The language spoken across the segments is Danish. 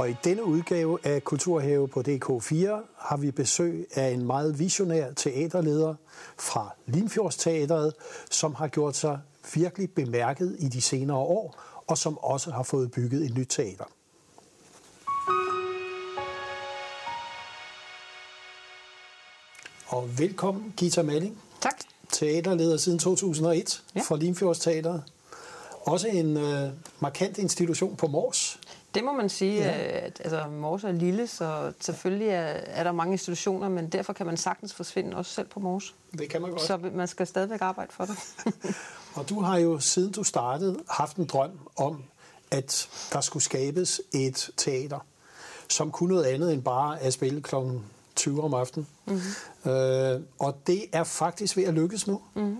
Og i denne udgave af Kulturhave på DK4 har vi besøg af en meget visionær teaterleder fra Limfjordsteateret, som har gjort sig virkelig bemærket i de senere år, og som også har fået bygget et nyt teater. Og velkommen, Gita Malling. Tak. Teaterleder siden 2001 ja. for Limfjordsteateret. Også en øh, markant institution på Mors. Det må man sige. Ja. At, altså, Mors er lille, så selvfølgelig er, er der mange institutioner, men derfor kan man sagtens forsvinde også selv på Mors. Det kan man godt. Så man skal stadigvæk arbejde for det. og du har jo siden du startede haft en drøm om, at der skulle skabes et teater, som kunne noget andet end bare at spille kl. 20 om aftenen. Mm-hmm. Øh, og det er faktisk ved at lykkes nu. Mm-hmm.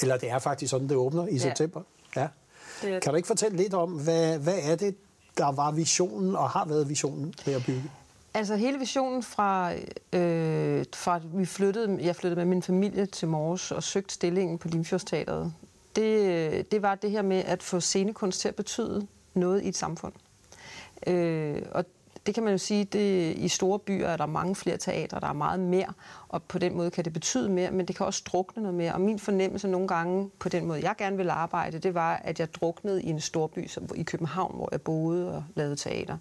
Eller det er faktisk sådan, det åbner i ja. september. Ja. Det Kan du ikke fortælle lidt om, hvad, hvad er det, der var visionen og har været visionen med at bygge? Altså hele visionen fra, øh, fra vi flyttede, jeg flyttede med min familie til Mors og søgte stillingen på Limfjordsteateret, det, øh, det var det her med at få scenekunst til at betyde noget i et samfund. Øh, og det kan man jo sige, det, i store byer er der mange flere teatre, der er meget mere, og på den måde kan det betyde mere, men det kan også drukne noget mere. Og min fornemmelse nogle gange, på den måde jeg gerne ville arbejde, det var, at jeg druknede i en stor by, som i København, hvor jeg boede og lavede teater.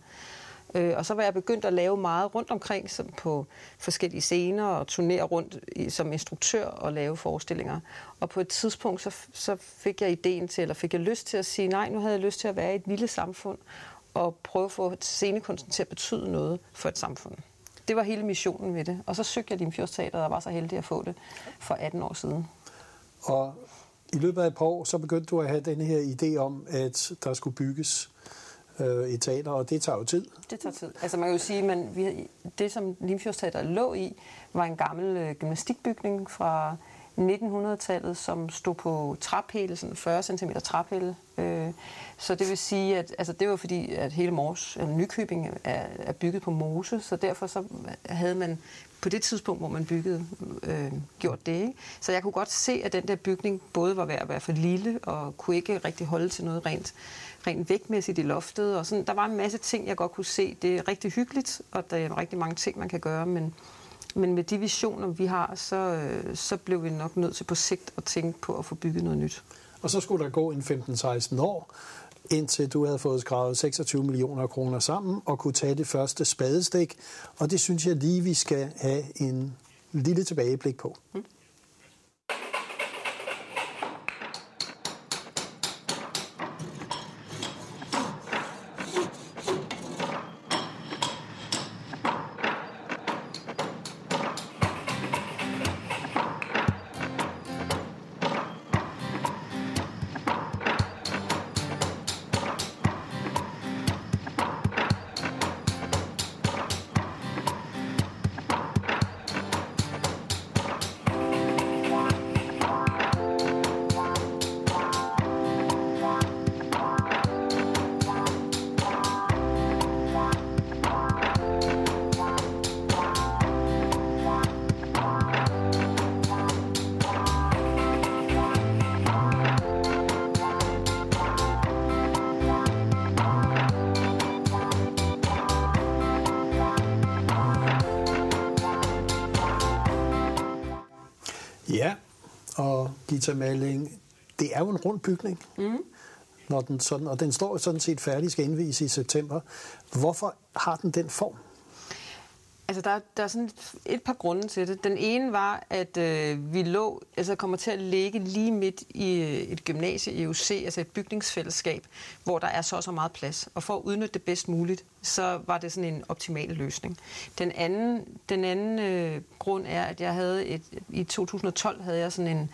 Øh, og så var jeg begyndt at lave meget rundt omkring som på forskellige scener og turnere rundt i, som instruktør og lave forestillinger. Og på et tidspunkt så, så fik jeg ideen til, eller fik jeg lyst til at sige, nej, nu havde jeg lyst til at være i et lille samfund og prøve at få scenekunsten til at betyde noget for et samfund. Det var hele missionen med det. Og så søgte jeg Limfjordsteateret og var så heldig at få det for 18 år siden. Og i løbet af et par år, så begyndte du at have den her idé om, at der skulle bygges øh, et teater, og det tager jo tid. Det tager tid. Altså man kan jo sige, at det som Limfjordsteateret lå i, var en gammel øh, gymnastikbygning fra 1900-tallet, som stod på traphæle, sådan 40 cm traphæle. Øh, så det vil sige, at altså, det var fordi, at hele Mors, eller Nykøbing er, er bygget på mose, så derfor så havde man på det tidspunkt, hvor man byggede, øh, gjort det. Ikke? Så jeg kunne godt se, at den der bygning både var ved at være for lille, og kunne ikke rigtig holde til noget rent, rent vægtmæssigt i loftet. Og sådan, der var en masse ting, jeg godt kunne se. Det er rigtig hyggeligt, og der er rigtig mange ting, man kan gøre, men men med de visioner, vi har, så, øh, så blev vi nok nødt til på sigt at tænke på at få bygget noget nyt. Og så skulle der gå en 15-16 år, indtil du havde fået skrevet 26 millioner kroner sammen og kunne tage det første spadestik. Og det synes jeg lige, vi skal have en lille tilbageblik på. Mm. Malling, det er jo en rund bygning. Mm. Når den sådan, og den står sådan set færdig, skal indvise i september. Hvorfor har den den form? Altså, der, der er sådan et par grunde til det. Den ene var, at øh, vi lå, altså kommer til at ligge lige midt i øh, et gymnasie EUC, altså et bygningsfællesskab, hvor der er så og så meget plads. Og for at udnytte det bedst muligt, så var det sådan en optimal løsning. Den anden, den anden øh, grund er, at jeg havde et, i 2012 havde jeg sådan en,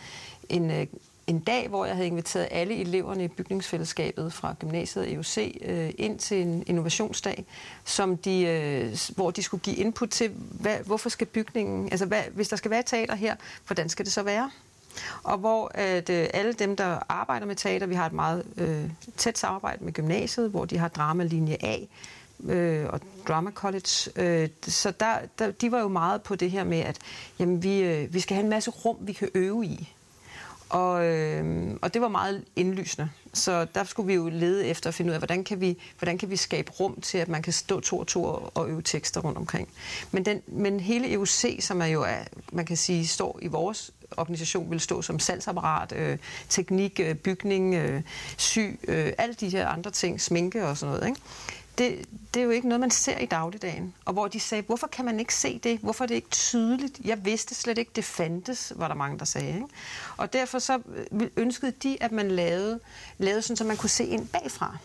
en øh, en dag, hvor jeg havde inviteret alle eleverne i bygningsfællesskabet fra gymnasiet EUC øh, ind til en innovationsdag, som de, øh, hvor de skulle give input til, hvad, hvorfor skal bygningen, altså hvad, hvis der skal være teater her, hvordan skal det så være? Og hvor at, øh, alle dem, der arbejder med teater, vi har et meget øh, tæt samarbejde med gymnasiet, hvor de har dramalinje A, øh, og Drama College. Øh, så der, der, de var jo meget på det her med, at jamen, vi, øh, vi skal have en masse rum, vi kan øve i. Og, øh, og det var meget indlysende. Så der skulle vi jo lede efter at finde ud af, hvordan kan vi, hvordan kan vi skabe rum til, at man kan stå to og to og øve tekster rundt omkring. Men, den, men hele EUC, som er jo, er, man kan sige, står i vores organisation, vil stå som salgsapparat, øh, teknik, øh, bygning, øh, sy, øh, alle de her andre ting, sminke og sådan noget. Ikke? Det, det er jo ikke noget, man ser i dagligdagen. Og hvor de sagde, hvorfor kan man ikke se det? Hvorfor er det ikke tydeligt? Jeg vidste slet ikke, det fandtes, var der mange, der sagde. Ikke? Og derfor så øh, ønskede de, at man lavede, lavede sådan, så man kunne se ind bagfra.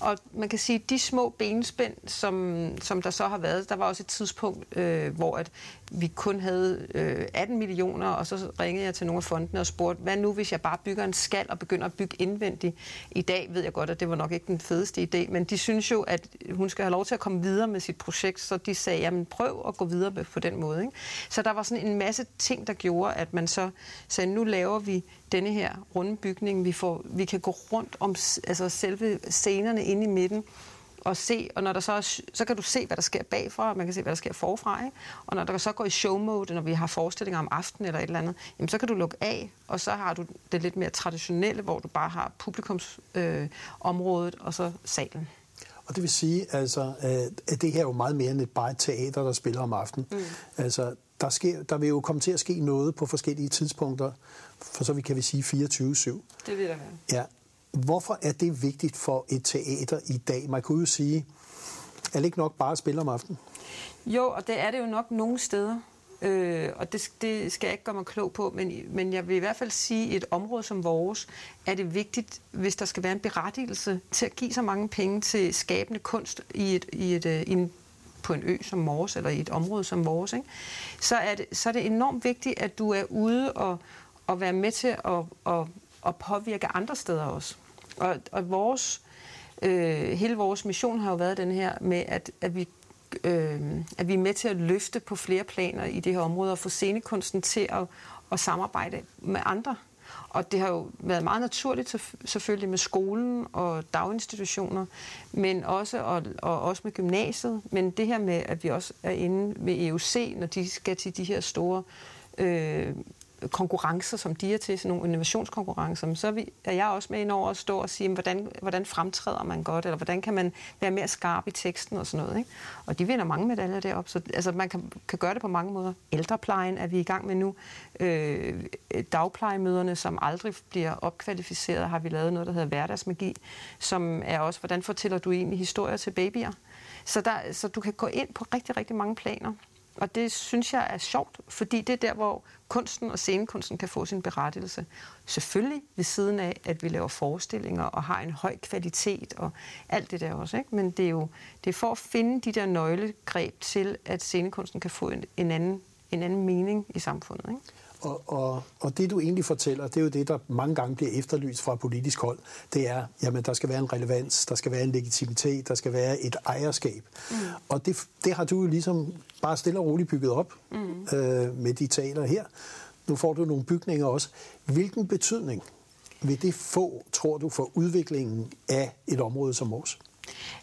Og man kan sige, at de små benspænd, som, som der så har været, der var også et tidspunkt, øh, hvor at vi kun havde øh, 18 millioner, og så ringede jeg til nogle af fondene og spurgte, hvad nu, hvis jeg bare bygger en skal og begynder at bygge indvendigt? I dag ved jeg godt, at det var nok ikke den fedeste idé, men de synes jo, at hun skal have lov til at komme videre med sit projekt, så de sagde, jamen prøv at gå videre på den måde. Ikke? Så der var sådan en masse ting, der gjorde, at man så sagde, nu laver vi denne her runde bygning. Vi, får, vi kan gå rundt om altså selve scenerne inde i midten og se, og når der så, er, så kan du se, hvad der sker bagfra, og man kan se, hvad der sker forfra. Ikke? Og når der så går i show mode, når vi har forestillinger om aftenen eller et eller andet, jamen, så kan du lukke af, og så har du det lidt mere traditionelle, hvor du bare har publikumsområdet øh, og så salen. Og det vil sige, altså, at det her er jo meget mere end et bare teater, der spiller om aftenen. Mm. Altså, der, sker, der vil jo komme til at ske noget på forskellige tidspunkter, for så vi kan vi sige 24-7. Det vil der være. Ja. Hvorfor er det vigtigt for et teater i dag? Man kunne jo sige, er det ikke nok bare at spille om aftenen? Jo, og det er det jo nok nogle steder. Øh, og det, det skal jeg ikke gøre mig klog på, men, men jeg vil i hvert fald sige, at et område som vores er det vigtigt, hvis der skal være en berettigelse til at give så mange penge til skabende kunst i, et, i, et, øh, i en på en ø som vores, eller i et område som vores, ikke? Så, er det, så er det enormt vigtigt, at du er ude og, og være med til at, at, at påvirke andre steder også. Og, og vores, øh, hele vores mission har jo været den her med, at, at vi øh, at vi er med til at løfte på flere planer i det her område og få scenekunsten til at, at samarbejde med andre. Og det har jo været meget naturligt selvfølgelig med skolen og daginstitutioner, men også, og, og også med gymnasiet. Men det her med, at vi også er inde ved EUC, når de skal til de her store øh, konkurrencer, som de er til, sådan nogle innovationskonkurrencer, så er, vi, er jeg også med ind over at stå og sige, hvordan, hvordan fremtræder man godt, eller hvordan kan man være mere skarp i teksten og sådan noget. Ikke? Og de vinder mange medaljer deroppe, så altså, man kan, kan gøre det på mange måder. Ældreplejen er vi i gang med nu. Øh, dagplejemøderne, som aldrig bliver opkvalificeret, har vi lavet noget, der hedder hverdagsmagi, som er også, hvordan fortæller du egentlig historier til babyer? Så, der, så du kan gå ind på rigtig, rigtig mange planer. Og det synes jeg er sjovt, fordi det er der, hvor kunsten og scenekunsten kan få sin berettigelse. Selvfølgelig ved siden af, at vi laver forestillinger og har en høj kvalitet og alt det der også. Ikke? Men det er jo det er for at finde de der nøglegreb til, at scenekunsten kan få en, en, anden, en anden mening i samfundet. Ikke? Og, og, og det du egentlig fortæller, det er jo det, der mange gange bliver efterlyst fra politisk hold. Det er, jamen der skal være en relevans, der skal være en legitimitet, der skal være et ejerskab. Mm. Og det, det har du jo ligesom bare stille og roligt bygget op mm. øh, med de taler her. Nu får du nogle bygninger også. Hvilken betydning vil det få, tror du, for udviklingen af et område som vores?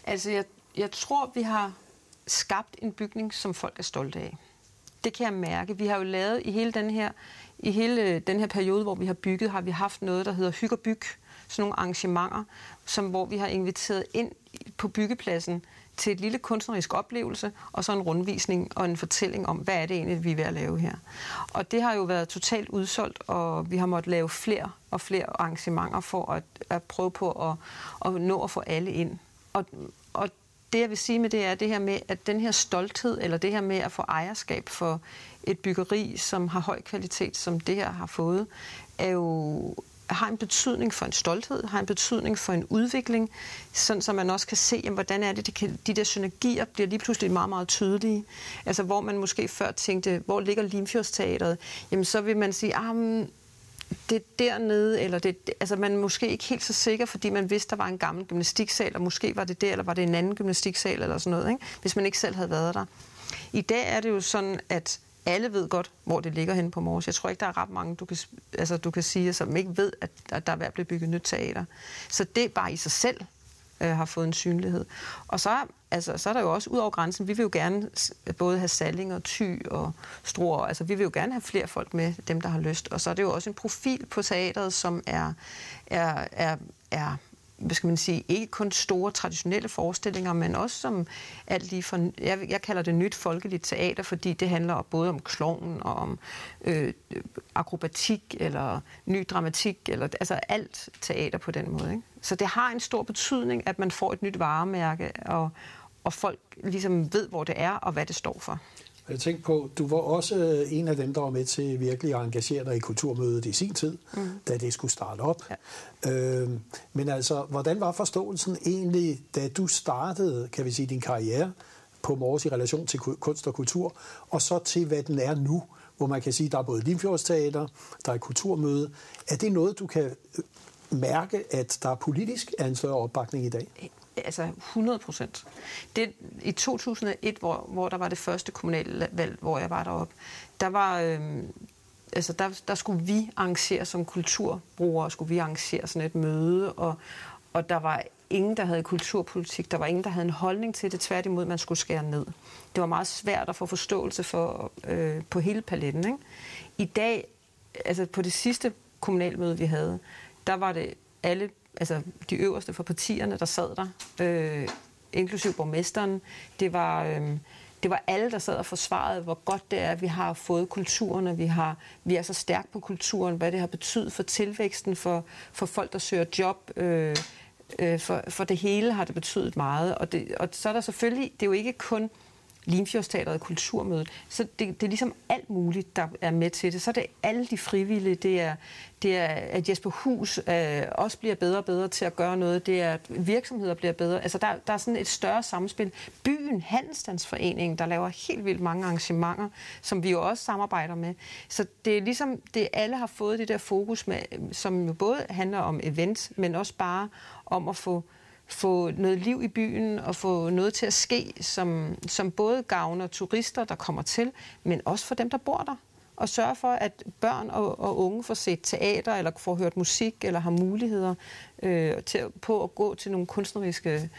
Altså, jeg, jeg tror, vi har skabt en bygning, som folk er stolte af det kan jeg mærke. Vi har jo lavet i hele den her, i hele øh, den her periode, hvor vi har bygget, har vi haft noget, der hedder Hyg og Byg. Sådan nogle arrangementer, som, hvor vi har inviteret ind på byggepladsen til et lille kunstnerisk oplevelse, og så en rundvisning og en fortælling om, hvad er det egentlig, vi er ved at lave her. Og det har jo været totalt udsolgt, og vi har måttet lave flere og flere arrangementer for at, at prøve på at, at nå at få alle ind. Og, og det, jeg vil sige med det, er det her med, at den her stolthed, eller det her med at få ejerskab for et byggeri, som har høj kvalitet, som det her har fået, er jo har en betydning for en stolthed, har en betydning for en udvikling, sådan så man også kan se, jamen, hvordan er det, de, kan, de der synergier bliver lige pludselig meget, meget tydelige. Altså hvor man måske før tænkte, hvor ligger Limfjordsteateret? Jamen så vil man sige, ah, det dernede, eller det, altså man er måske ikke helt så sikker, fordi man vidste, der var en gammel gymnastiksal, og måske var det der, eller var det en anden gymnastiksal, eller sådan noget, ikke? hvis man ikke selv havde været der. I dag er det jo sådan, at alle ved godt, hvor det ligger henne på Mors. Jeg tror ikke, der er ret mange, du kan, altså, du kan sige, som ikke ved, at, at der er ved at blive bygget nyt teater. Så det bare i sig selv øh, har fået en synlighed. Og så, altså, så er der jo også ud over grænsen, vi vil jo gerne både have Salling og Ty og Struer, altså vi vil jo gerne have flere folk med, dem der har lyst. Og så er det jo også en profil på teateret, som er, er, er, er hvad skal man sige, ikke kun store traditionelle forestillinger, men også som alt lige for, jeg, jeg kalder det nyt folkeligt teater, fordi det handler både om klovnen og om øh, akrobatik eller ny dramatik, eller altså alt teater på den måde. Ikke? Så det har en stor betydning, at man får et nyt varemærke, og, og folk ligesom ved, hvor det er og hvad det står for. Jeg tænkte på, du var også øh, en af dem, der var med til virkelig at engagere dig i kulturmødet i sin tid, mm. da det skulle starte op. Ja. Øh, men altså, hvordan var forståelsen egentlig, da du startede, kan vi sige, din karriere på Mors i relation til kunst og kultur, og så til, hvad den er nu, hvor man kan sige, der er både Limfjordsteater, der er kulturmøde. Er det noget, du kan øh, mærke, at der er politisk er en større opbakning i dag? Øh, altså 100 procent. I 2001, hvor, hvor der var det første kommunale valg, hvor jeg var deroppe, der var... Øh, altså der, der skulle vi arrangere som kulturbrugere, skulle vi arrangere sådan et møde, og, og der var ingen, der havde kulturpolitik, der var ingen, der havde en holdning til det, tværtimod, man skulle skære ned. Det var meget svært at få forståelse for øh, på hele paletten. Ikke? I dag, altså på det sidste kommunalmøde, vi havde, der var det alle altså de øverste for partierne, der sad der, øh, inklusiv borgmesteren. Det var, øh, det var alle, der sad og forsvarede, hvor godt det er, at vi har fået kulturen, og vi, har, vi er så stærke på kulturen, hvad det har betydet for tilvæksten, for, for folk, der søger job. Øh, øh, for, for det hele har det betydet meget. Og, det, og så er der selvfølgelig, det er jo ikke kun Limfjordsteateret og Kulturmødet. Så det, det er ligesom alt muligt, der er med til det. Så er det alle de frivillige, det er, det er at Jesper Hus øh, også bliver bedre og bedre til at gøre noget, det er at virksomheder bliver bedre. Altså der, der er sådan et større samspil. Byen Handelsstandsforeningen, der laver helt vildt mange arrangementer, som vi jo også samarbejder med. Så det er ligesom, det alle har fået det der fokus med, som jo både handler om events, men også bare om at få få noget liv i byen og få noget til at ske, som, som både gavner turister, der kommer til, men også for dem, der bor der. Og sørge for, at børn og, og unge får set teater, eller får hørt musik, eller har muligheder øh, til, på at gå til nogle kunstneriske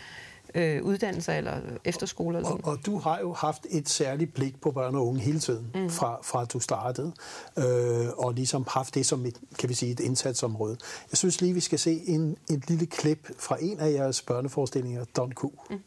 øh, uddannelser eller efterskoler. Og, og du har jo haft et særligt blik på børn og unge hele tiden, mm. fra, fra du startede, øh, og ligesom haft det som et, kan vi sige, et indsatsområde. Jeg synes lige, vi skal se en, et lille klip fra en af jeres børneforestillinger, Don Q. Mm.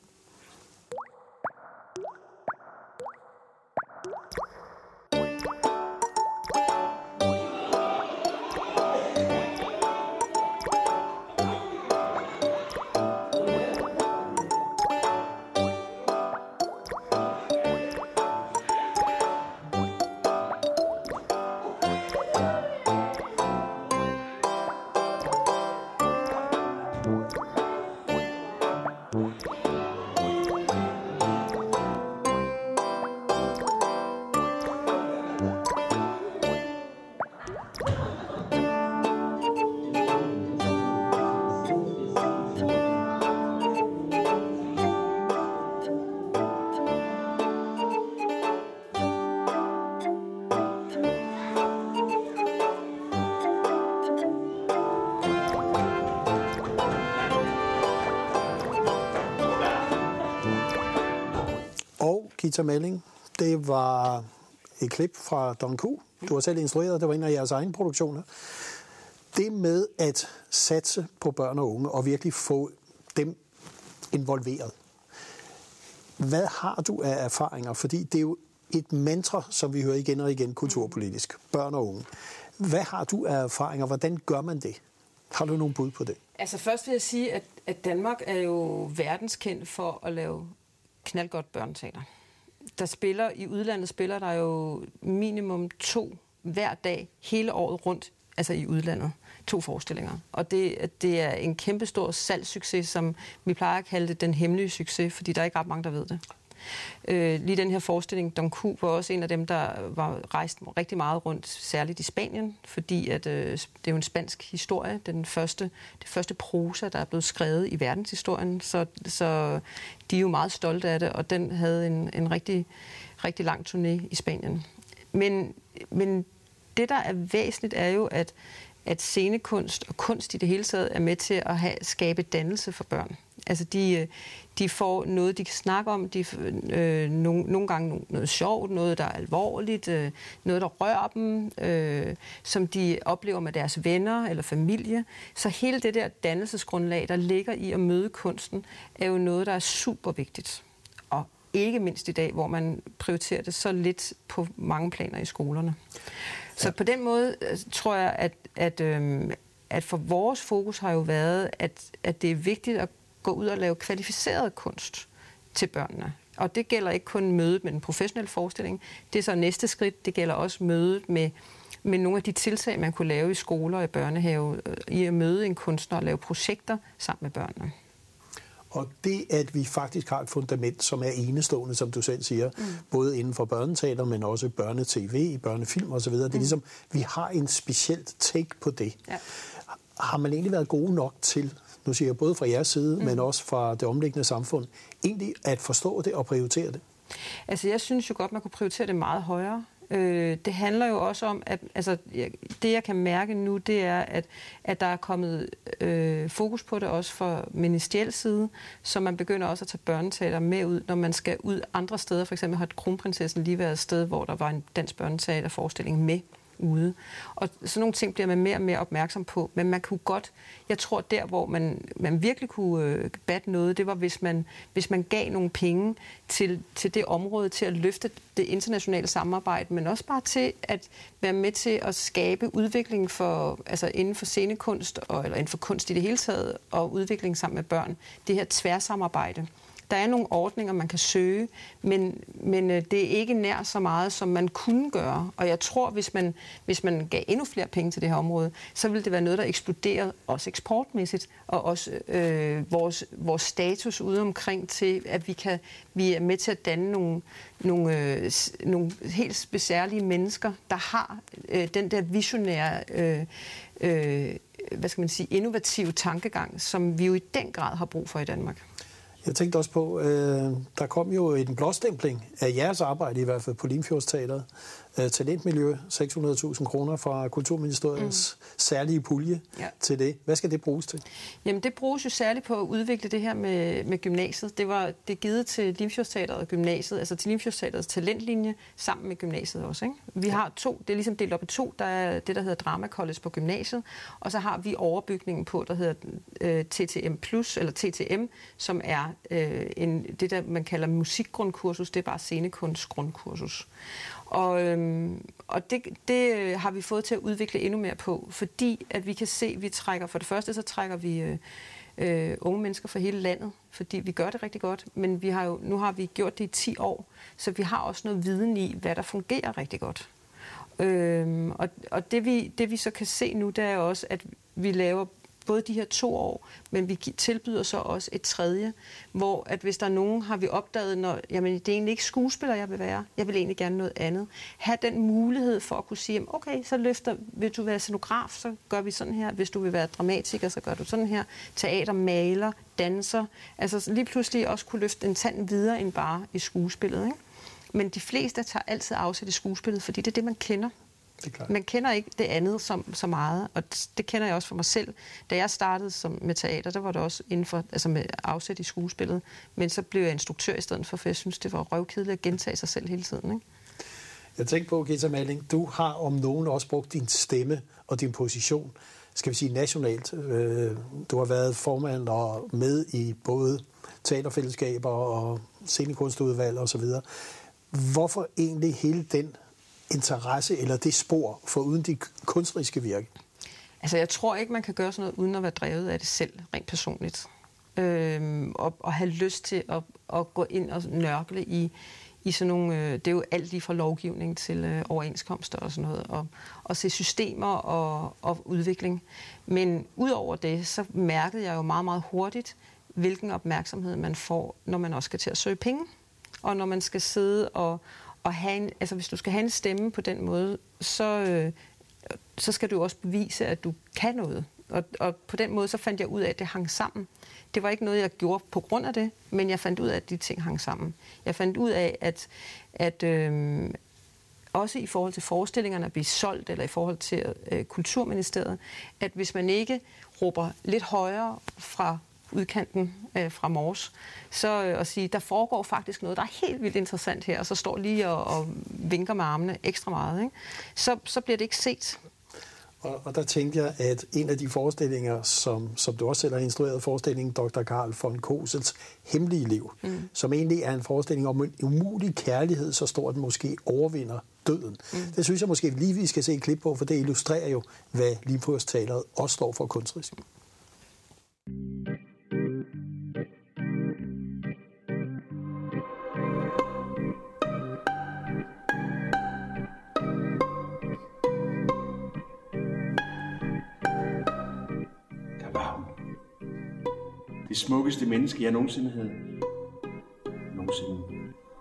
Gita Melling. Det var et klip fra Don Q. Du har selv instrueret, det var en af jeres egne produktioner. Det med at satse på børn og unge og virkelig få dem involveret. Hvad har du af erfaringer? Fordi det er jo et mantra, som vi hører igen og igen kulturpolitisk. Børn og unge. Hvad har du af erfaringer? Hvordan gør man det? Har du nogle bud på det? Altså først vil jeg sige, at, at Danmark er jo verdenskendt for at lave knaldgodt børneteater der spiller i udlandet, spiller der jo minimum to hver dag hele året rundt, altså i udlandet. To forestillinger. Og det, det er en kæmpestor salgssucces, som vi plejer at kalde det den hemmelige succes, fordi der er ikke ret mange, der ved det. Øh, lige den her forestilling, Don Q, var også en af dem, der var rejst rigtig meget rundt, særligt i Spanien, fordi at, øh, det er jo en spansk historie, den første, det første prosa, der er blevet skrevet i verdenshistorien, så, så de er jo meget stolte af det, og den havde en, en rigtig, rigtig lang turné i Spanien. Men, men det, der er væsentligt, er jo, at, at scenekunst og kunst i det hele taget er med til at have, skabe dannelse for børn. Altså de, de får noget, de kan snakke om, de, øh, nogle, nogle gange noget sjovt, noget, der er alvorligt, øh, noget, der rører dem, øh, som de oplever med deres venner eller familie. Så hele det der dannelsesgrundlag, der ligger i at møde kunsten, er jo noget, der er super vigtigt. Og ikke mindst i dag, hvor man prioriterer det så lidt på mange planer i skolerne. Så ja. på den måde øh, tror jeg, at, at, øh, at for vores fokus har jo været, at, at det er vigtigt at gå ud og lave kvalificeret kunst til børnene. Og det gælder ikke kun mødet med den professionelle forestilling. Det er så næste skridt. Det gælder også mødet med, med nogle af de tiltag, man kunne lave i skoler og i børnehave, øh, i at møde en kunstner og lave projekter sammen med børnene. Og det, at vi faktisk har et fundament, som er enestående, som du selv siger, mm. både inden for børneteater, men også børnetv, børnefilm osv., det er mm. ligesom, vi har en specielt take på det. Ja. Har man egentlig været gode nok til nu siger jeg både fra jeres side, mm. men også fra det omliggende samfund, egentlig at forstå det og prioritere det? Altså, jeg synes jo godt, man kunne prioritere det meget højere. Øh, det handler jo også om, at altså, det jeg kan mærke nu, det er, at, at der er kommet øh, fokus på det også fra ministeriel side, så man begynder også at tage børneteater med ud, når man skal ud andre steder. For eksempel har Kronprinsessen lige været et sted, hvor der var en dansk børneteaterforestilling med ude. Og sådan nogle ting bliver man mere og mere opmærksom på. Men man kunne godt, jeg tror der, hvor man, man virkelig kunne øh, batte noget, det var, hvis man, hvis man gav nogle penge til, til det område, til at løfte det internationale samarbejde, men også bare til at være med til at skabe udvikling for, altså inden for scenekunst, og, eller inden for kunst i det hele taget, og udvikling sammen med børn. Det her tværsamarbejde. Der er nogle ordninger, man kan søge, men, men øh, det er ikke nær så meget, som man kunne gøre. Og jeg tror, hvis man, hvis man gav endnu flere penge til det her område, så ville det være noget, der eksploderede også eksportmæssigt, og også øh, vores, vores status ude omkring til, at vi, kan, vi er med til at danne nogle, nogle, øh, nogle helt specielle mennesker, der har øh, den der visionære øh, øh, hvad skal man sige, innovative tankegang, som vi jo i den grad har brug for i Danmark. Jeg tænkte også på, øh, der kom jo en blåstempling af jeres arbejde, i hvert fald på Limfjordsteateret, øh, talentmiljø, 600.000 kroner fra Kulturministeriets mm. særlige pulje ja. til det. Hvad skal det bruges til? Jamen det bruges jo særligt på at udvikle det her med, med gymnasiet. Det var det givet til Limfjordsteateret og gymnasiet, altså til Limfjordsteaterets talentlinje sammen med gymnasiet også. Ikke? Vi ja. har to, det er ligesom delt op i to. Der er det, der hedder Drama College på gymnasiet, og så har vi overbygningen på, der hedder øh, TTM Plus, eller TTM, som er øh, en, det, der man kalder musikgrundkursus. Det er bare scenekunstgrundkursus. Og, øhm, og det, det øh, har vi fået til at udvikle endnu mere på, fordi at vi kan se, at vi trækker, for det første så trækker vi øh, øh, unge mennesker fra hele landet, fordi vi gør det rigtig godt, men vi har jo, nu har vi gjort det i 10 år, så vi har også noget viden i, hvad der fungerer rigtig godt. Øhm, og og det, vi, det vi så kan se nu, det er også, at vi laver både de her to år, men vi tilbyder så også et tredje, hvor at hvis der er nogen, har vi opdaget, når jamen, det er egentlig ikke skuespiller, jeg vil være, jeg vil egentlig gerne noget andet. Ha' den mulighed for at kunne sige, okay, så løfter, vil du være scenograf, så gør vi sådan her. Hvis du vil være dramatiker, så gør du sådan her. Teater, maler, danser. Altså lige pludselig også kunne løfte en tand videre end bare i skuespillet. Ikke? Men de fleste tager altid afsæt i skuespillet, fordi det er det, man kender. Man kender ikke det andet som, så meget, og det kender jeg også for mig selv. Da jeg startede som med teater, der var det også inden for, altså med afsæt i skuespillet, men så blev jeg instruktør i stedet for, for jeg synes, det var røvkedeligt at gentage sig selv hele tiden. Ikke? Jeg tænker på, Gita Malling, du har om nogen også brugt din stemme og din position, skal vi sige nationalt. Øh, du har været formand og med i både teaterfællesskaber og scenekunstudvalg osv. Hvorfor egentlig hele den interesse eller det spor for uden de kunstneriske virke? Altså, jeg tror ikke, man kan gøre sådan noget uden at være drevet af det selv, rent personligt. Øhm, og, og have lyst til at, at gå ind og nørkle i, i sådan nogle... Øh, det er jo alt lige fra lovgivning til øh, overenskomster og sådan noget, og, og se systemer og, og udvikling. Men udover det, så mærkede jeg jo meget, meget hurtigt, hvilken opmærksomhed man får, når man også skal til at søge penge. Og når man skal sidde og, at have en, altså hvis du skal have en stemme på den måde, så, øh, så skal du også bevise, at du kan noget. Og, og på den måde så fandt jeg ud af, at det hang sammen. Det var ikke noget, jeg gjorde på grund af det, men jeg fandt ud af, at de ting hang sammen. Jeg fandt ud af, at, at øh, også i forhold til forestillingerne at blive solgt, eller i forhold til øh, Kulturministeriet, at hvis man ikke råber lidt højere fra udkanten øh, fra Mors, så øh, at sige, der foregår faktisk noget, der er helt vildt interessant her, og så står lige og, og vinker med armene ekstra meget, ikke? Så, så bliver det ikke set. Og, og der tænkte jeg, at en af de forestillinger, som, som du også selv har instrueret, forestillingen Dr. Karl von Kosels Hemmelige Liv, mm. som egentlig er en forestilling om en umulig kærlighed, så stor den måske overvinder døden. Mm. Det synes jeg måske lige, vi skal se et klip på, for det illustrerer jo, hvad Limfjordsteateret også står for kunstrisk. Det smukkeste menneske, jeg nogensinde havde nogensinde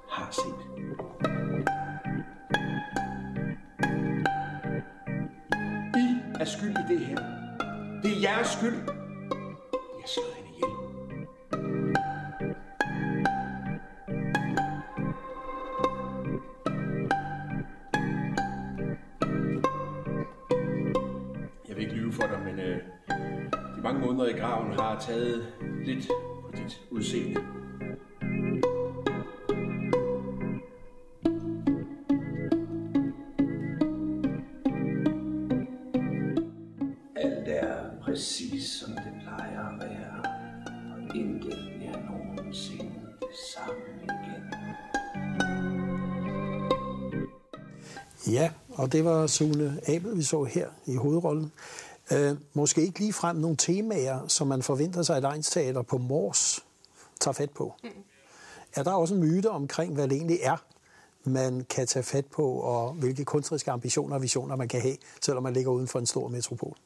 har set. I er skyld i det her. Det er jeres skyld. Jeg slår hende ihjel. Jeg vil ikke lyve for dig, men øh, de mange måneder i graven har taget Ja, og det var Sune Abel, vi så her i hovedrollen. Øh, måske ikke lige frem nogle temaer, som man forventer sig, at Egnsteater på Mors tager fat på. Mm. Er der også en myte omkring, hvad det egentlig er, man kan tage fat på, og hvilke kunstneriske ambitioner og visioner man kan have, selvom man ligger uden for en stor metropol?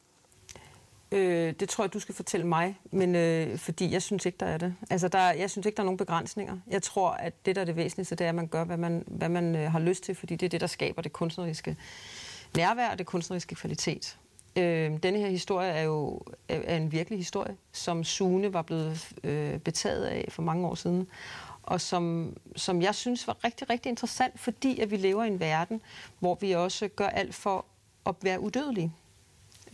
Øh, det tror jeg, du skal fortælle mig, men øh, fordi jeg synes ikke, der er det. Altså, der, jeg synes ikke, der er nogen begrænsninger. Jeg tror, at det, der er det væsentligste, det er, at man gør, hvad man, hvad man øh, har lyst til, fordi det er det, der skaber det kunstneriske nærvær og det kunstneriske kvalitet. Øh, denne her historie er jo er en virkelig historie, som Sune var blevet øh, betaget af for mange år siden, og som, som jeg synes var rigtig, rigtig interessant, fordi at vi lever i en verden, hvor vi også gør alt for at være udødelige.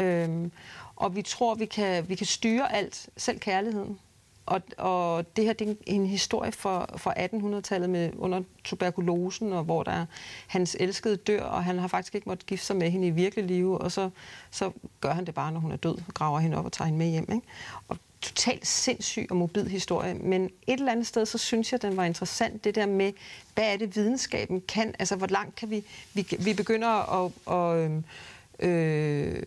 Øhm, og vi tror, vi kan, vi kan styre alt, selv kærligheden. Og, og det her det er en, en historie fra, fra 1800-tallet med under tuberkulosen, og hvor der hans elskede dør, og han har faktisk ikke måttet gifte sig med hende i virkelig liv, og så, så gør han det bare, når hun er død, graver hende op og tager hende med hjem. Ikke? Og totalt sindssyg og mobil historie, men et eller andet sted, så synes jeg, den var interessant, det der med, hvad er det videnskaben kan, altså hvor langt kan vi, vi, vi begynder at, at, at øh,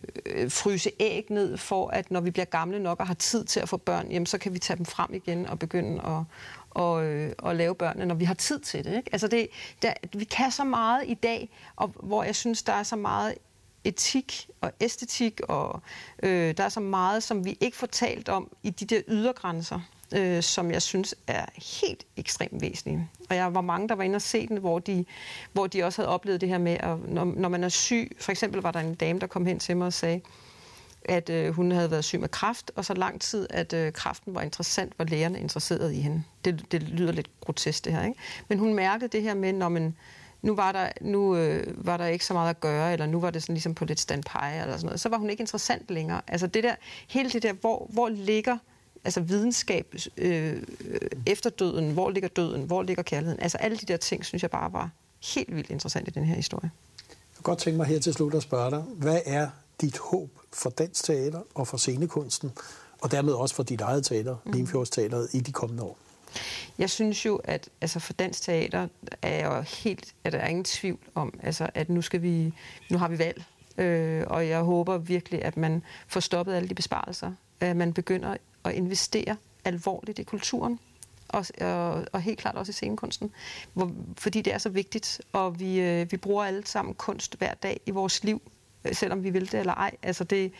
fryse æg ned, for at når vi bliver gamle nok og har tid til at få børn, jamen, så kan vi tage dem frem igen og begynde at, og, øh, og lave børnene, når vi har tid til det. Ikke? Altså det der, vi kan så meget i dag, og hvor jeg synes, der er så meget etik og æstetik, og øh, der er så meget, som vi ikke får talt om i de der ydergrænser øh, som jeg synes er helt ekstremt væsentlige. Og jeg var mange, der var inde og se den, hvor de, hvor de også havde oplevet det her med, at når, når man er syg, for eksempel var der en dame, der kom hen til mig og sagde, at øh, hun havde været syg med kræft, og så lang tid, at øh, kræften var interessant, var lægerne interesseret i hende. Det, det lyder lidt grotesk, det her. Ikke? Men hun mærkede det her med, når man, nu var der, nu, øh, var der ikke så meget at gøre, eller nu var det sådan ligesom på lidt standpege, eller sådan noget. Så var hun ikke interessant længere. Altså det der, hele det der, hvor, hvor ligger altså videnskab øh, efter døden, hvor ligger døden, hvor ligger kærligheden. Altså alle de der ting, synes jeg bare var helt vildt interessant i den her historie. Jeg kan godt tænke mig her til slut at spørge dig, hvad er dit håb for dansk teater og for scenekunsten, og dermed også for dit eget teater, mm. Limfjordsteateret, i de kommende år? Jeg synes jo, at altså for dansk teater er jo helt, at der er ingen tvivl om, altså, at nu, skal vi, nu har vi valg, øh, og jeg håber virkelig, at man får stoppet alle de besparelser, at man begynder at investere alvorligt i kulturen, og, og, og helt klart også i scenekunsten, hvor, fordi det er så vigtigt, og vi, øh, vi bruger alle sammen kunst hver dag i vores liv, øh, selvom vi vil det eller ej. Altså det,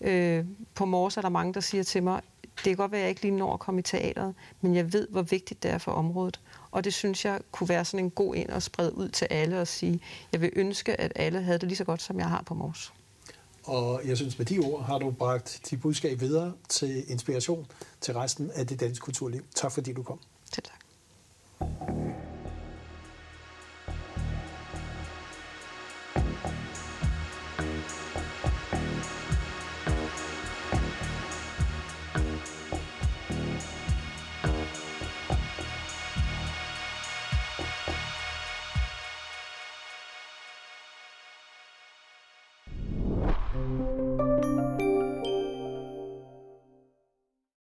øh, på Mors er der mange, der siger til mig, det kan godt være, at jeg ikke lige når at komme i teateret, men jeg ved, hvor vigtigt det er for området. Og det synes jeg kunne være sådan en god ind at sprede ud til alle og sige, jeg vil ønske, at alle havde det lige så godt, som jeg har på Mors. Og jeg synes, med de ord har du bragt dit budskab videre til inspiration til resten af det danske kulturliv. Tak fordi du kom. Selv tak.